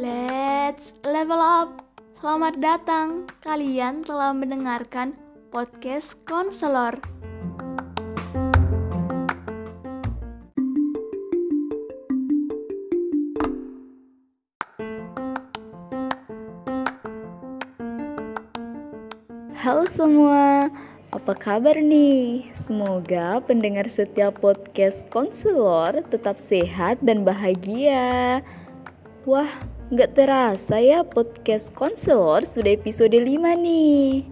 Let's level up. Selamat datang. Kalian telah mendengarkan podcast konselor. Halo semua, apa kabar nih? Semoga pendengar setiap podcast konselor tetap sehat dan bahagia. Wah, nggak terasa ya podcast konselor sudah episode 5 nih.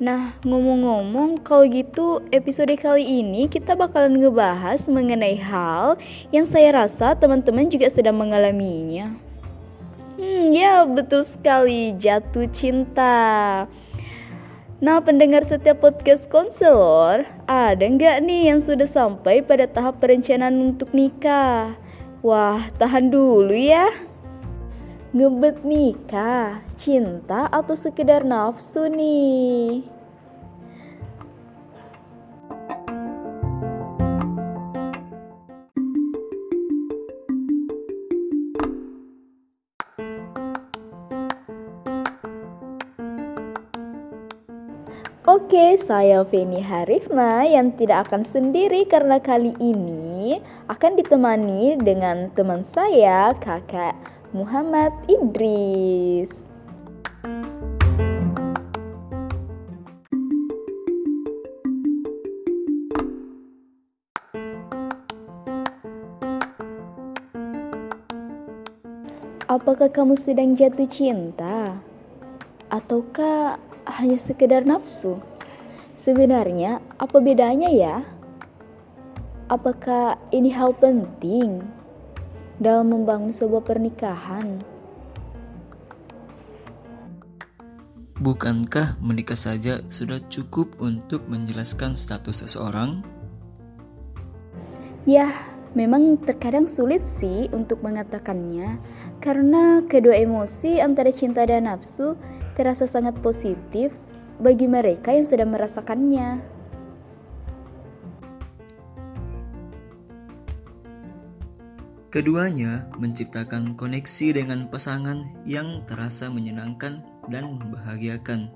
Nah, ngomong-ngomong, kalau gitu episode kali ini kita bakalan ngebahas mengenai hal yang saya rasa teman-teman juga sedang mengalaminya. Hmm, ya betul sekali, jatuh cinta. Nah, pendengar setiap podcast konselor, ada nggak nih yang sudah sampai pada tahap perencanaan untuk nikah? Wah, tahan dulu ya. Ngebet nikah, cinta atau sekedar nafsu nih? Oke, saya Feni Harifma yang tidak akan sendiri karena kali ini akan ditemani dengan teman saya, Kakak Muhammad Idris. Apakah kamu sedang jatuh cinta? Ataukah hanya sekedar nafsu? Sebenarnya, apa bedanya ya? Apakah ini hal penting dalam membangun sebuah pernikahan? Bukankah menikah saja sudah cukup untuk menjelaskan status seseorang? Ya, memang terkadang sulit sih untuk mengatakannya karena kedua emosi antara cinta dan nafsu terasa sangat positif bagi mereka yang sedang merasakannya. Keduanya menciptakan koneksi dengan pasangan yang terasa menyenangkan dan membahagiakan.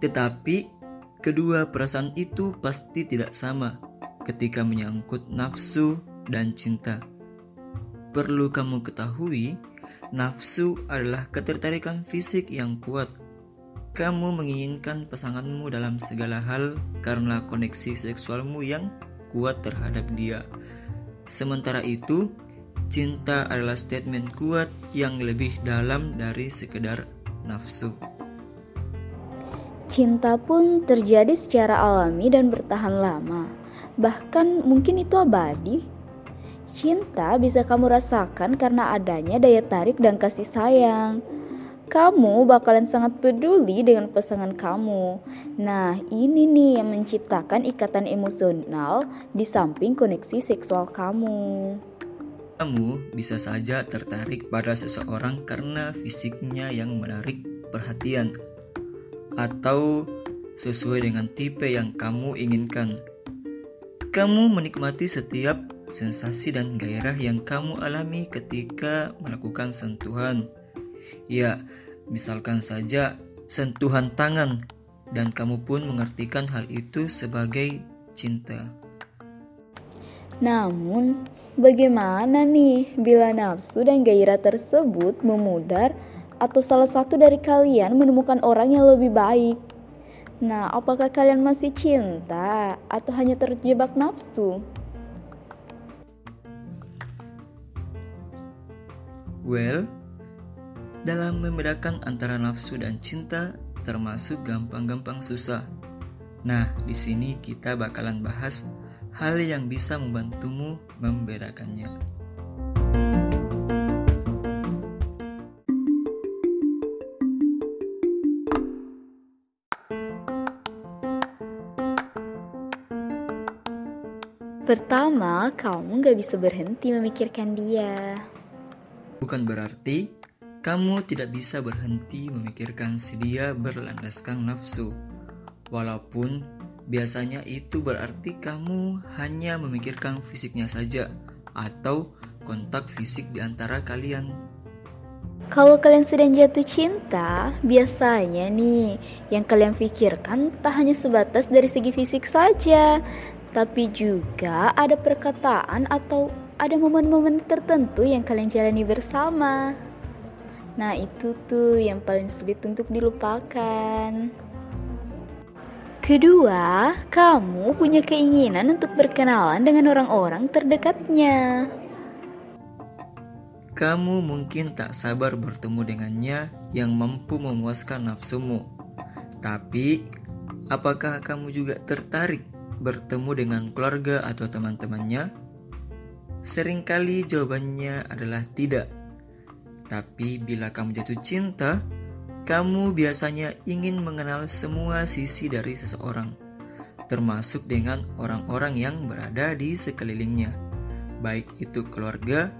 Tetapi, kedua perasaan itu pasti tidak sama ketika menyangkut nafsu dan cinta. Perlu kamu ketahui, nafsu adalah ketertarikan fisik yang kuat. Kamu menginginkan pasanganmu dalam segala hal karena koneksi seksualmu yang kuat terhadap dia. Sementara itu, cinta adalah statement kuat yang lebih dalam dari sekedar nafsu. Cinta pun terjadi secara alami dan bertahan lama. Bahkan mungkin itu abadi. Cinta bisa kamu rasakan karena adanya daya tarik dan kasih sayang. Kamu bakalan sangat peduli dengan pasangan kamu. Nah, ini nih yang menciptakan ikatan emosional di samping koneksi seksual kamu. Kamu bisa saja tertarik pada seseorang karena fisiknya yang menarik perhatian, atau sesuai dengan tipe yang kamu inginkan. Kamu menikmati setiap sensasi dan gairah yang kamu alami ketika melakukan sentuhan. Ya, misalkan saja sentuhan tangan, dan kamu pun mengartikan hal itu sebagai cinta. Namun, bagaimana nih bila nafsu dan gairah tersebut memudar atau salah satu dari kalian menemukan orang yang lebih baik? Nah, apakah kalian masih cinta atau hanya terjebak nafsu? Well, dalam membedakan antara nafsu dan cinta termasuk gampang-gampang susah. Nah, di sini kita bakalan bahas hal yang bisa membantumu membedakannya. Pertama, kamu gak bisa berhenti memikirkan dia. Bukan berarti kamu tidak bisa berhenti memikirkan si dia berlandaskan nafsu. Walaupun biasanya itu berarti kamu hanya memikirkan fisiknya saja atau kontak fisik di antara kalian. Kalau kalian sedang jatuh cinta, biasanya nih yang kalian pikirkan tak hanya sebatas dari segi fisik saja, tapi juga ada perkataan atau ada momen-momen tertentu yang kalian jalani bersama. Nah, itu tuh yang paling sulit untuk dilupakan. Kedua, kamu punya keinginan untuk berkenalan dengan orang-orang terdekatnya. Kamu mungkin tak sabar bertemu dengannya yang mampu memuaskan nafsumu. Tapi, apakah kamu juga tertarik bertemu dengan keluarga atau teman-temannya? Seringkali jawabannya adalah tidak. Tapi bila kamu jatuh cinta, kamu biasanya ingin mengenal semua sisi dari seseorang, termasuk dengan orang-orang yang berada di sekelilingnya, baik itu keluarga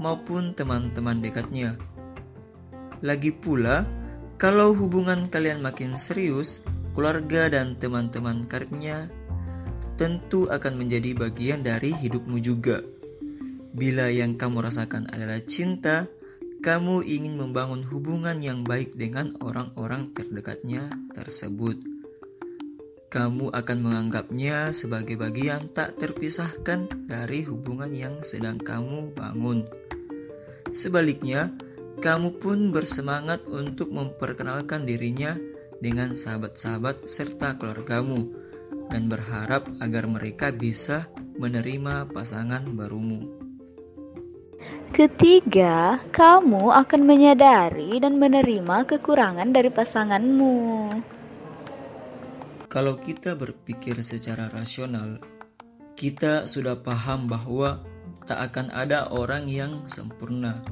maupun teman-teman dekatnya. Lagi pula, kalau hubungan kalian makin serius, keluarga dan teman-teman karibnya tentu akan menjadi bagian dari hidupmu juga. Bila yang kamu rasakan adalah cinta, kamu ingin membangun hubungan yang baik dengan orang-orang terdekatnya tersebut. Kamu akan menganggapnya sebagai bagian tak terpisahkan dari hubungan yang sedang kamu bangun. Sebaliknya, kamu pun bersemangat untuk memperkenalkan dirinya dengan sahabat-sahabat serta keluargamu dan berharap agar mereka bisa menerima pasangan barumu. Ketiga, kamu akan menyadari dan menerima kekurangan dari pasanganmu. Kalau kita berpikir secara rasional, kita sudah paham bahwa tak akan ada orang yang sempurna.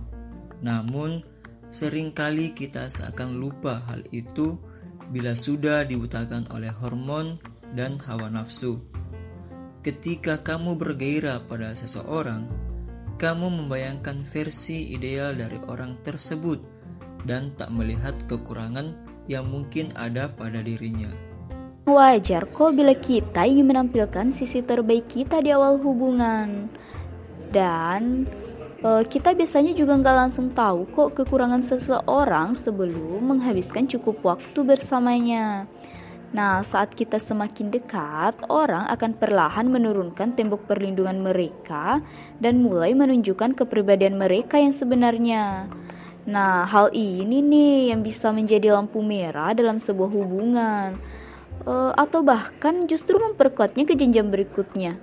Namun, sering kali kita seakan lupa hal itu bila sudah dibutakan oleh hormon dan hawa nafsu. Ketika kamu bergairah pada seseorang, kamu membayangkan versi ideal dari orang tersebut dan tak melihat kekurangan yang mungkin ada pada dirinya. Wajar kok bila kita ingin menampilkan sisi terbaik kita di awal hubungan. Dan uh, kita biasanya juga nggak langsung tahu kok kekurangan seseorang sebelum menghabiskan cukup waktu bersamanya. Nah, saat kita semakin dekat, orang akan perlahan menurunkan tembok perlindungan mereka dan mulai menunjukkan kepribadian mereka yang sebenarnya. Nah, hal ini nih yang bisa menjadi lampu merah dalam sebuah hubungan, uh, atau bahkan justru memperkuatnya ke jenjang berikutnya.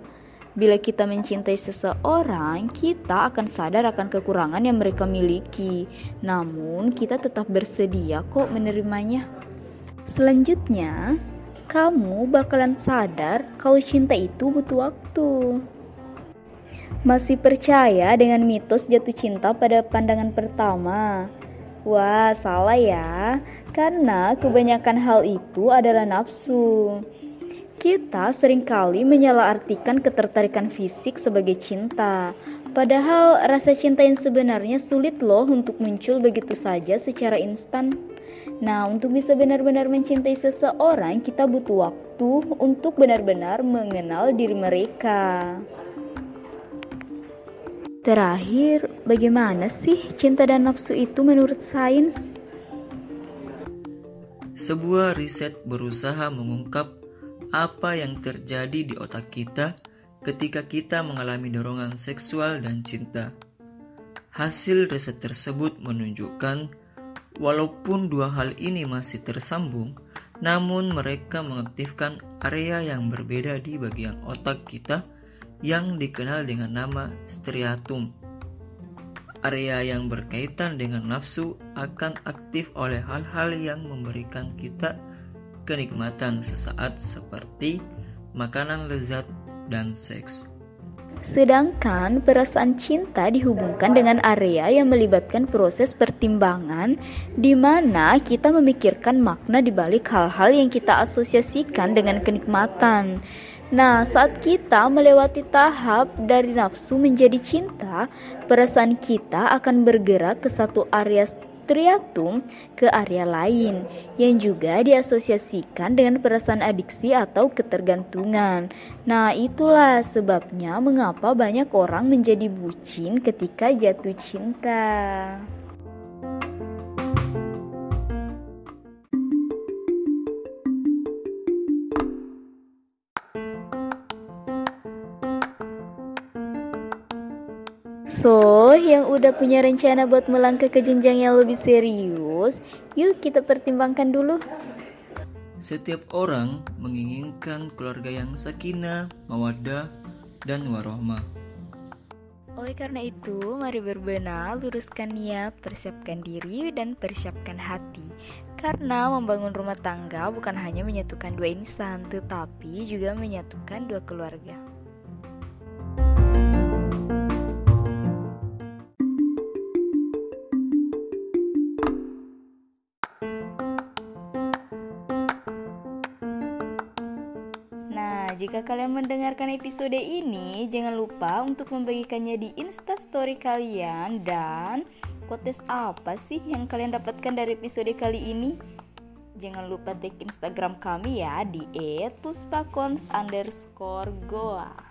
Bila kita mencintai seseorang, kita akan sadar akan kekurangan yang mereka miliki, namun kita tetap bersedia kok menerimanya. Selanjutnya, kamu bakalan sadar kalau cinta itu butuh waktu. Masih percaya dengan mitos jatuh cinta pada pandangan pertama? Wah, salah ya. Karena kebanyakan hal itu adalah nafsu. Kita sering kali menyalahartikan ketertarikan fisik sebagai cinta. Padahal rasa cinta yang sebenarnya sulit loh untuk muncul begitu saja secara instan. Nah, untuk bisa benar-benar mencintai seseorang, kita butuh waktu untuk benar-benar mengenal diri mereka. Terakhir, bagaimana sih cinta dan nafsu itu menurut sains? Sebuah riset berusaha mengungkap apa yang terjadi di otak kita ketika kita mengalami dorongan seksual dan cinta. Hasil riset tersebut menunjukkan Walaupun dua hal ini masih tersambung, namun mereka mengaktifkan area yang berbeda di bagian otak kita yang dikenal dengan nama striatum. Area yang berkaitan dengan nafsu akan aktif oleh hal-hal yang memberikan kita kenikmatan sesaat seperti makanan lezat dan seks. Sedangkan perasaan cinta dihubungkan dengan area yang melibatkan proses pertimbangan di mana kita memikirkan makna di balik hal-hal yang kita asosiasikan dengan kenikmatan. Nah, saat kita melewati tahap dari nafsu menjadi cinta, perasaan kita akan bergerak ke satu area triatum ke area lain yang juga diasosiasikan dengan perasaan adiksi atau ketergantungan. Nah, itulah sebabnya mengapa banyak orang menjadi bucin ketika jatuh cinta. So, yang udah punya rencana buat melangkah ke jenjang yang lebih serius, yuk kita pertimbangkan dulu. Setiap orang menginginkan keluarga yang sakinah, mawaddah, dan warohmah. Oleh karena itu, mari berbenah, luruskan niat, persiapkan diri, dan persiapkan hati. Karena membangun rumah tangga bukan hanya menyatukan dua insan, tetapi juga menyatukan dua keluarga. Jika kalian mendengarkan episode ini, jangan lupa untuk membagikannya di instastory kalian dan quotes apa sih yang kalian dapatkan dari episode kali ini? Jangan lupa tag Instagram kami ya di @puspakons underscore goa.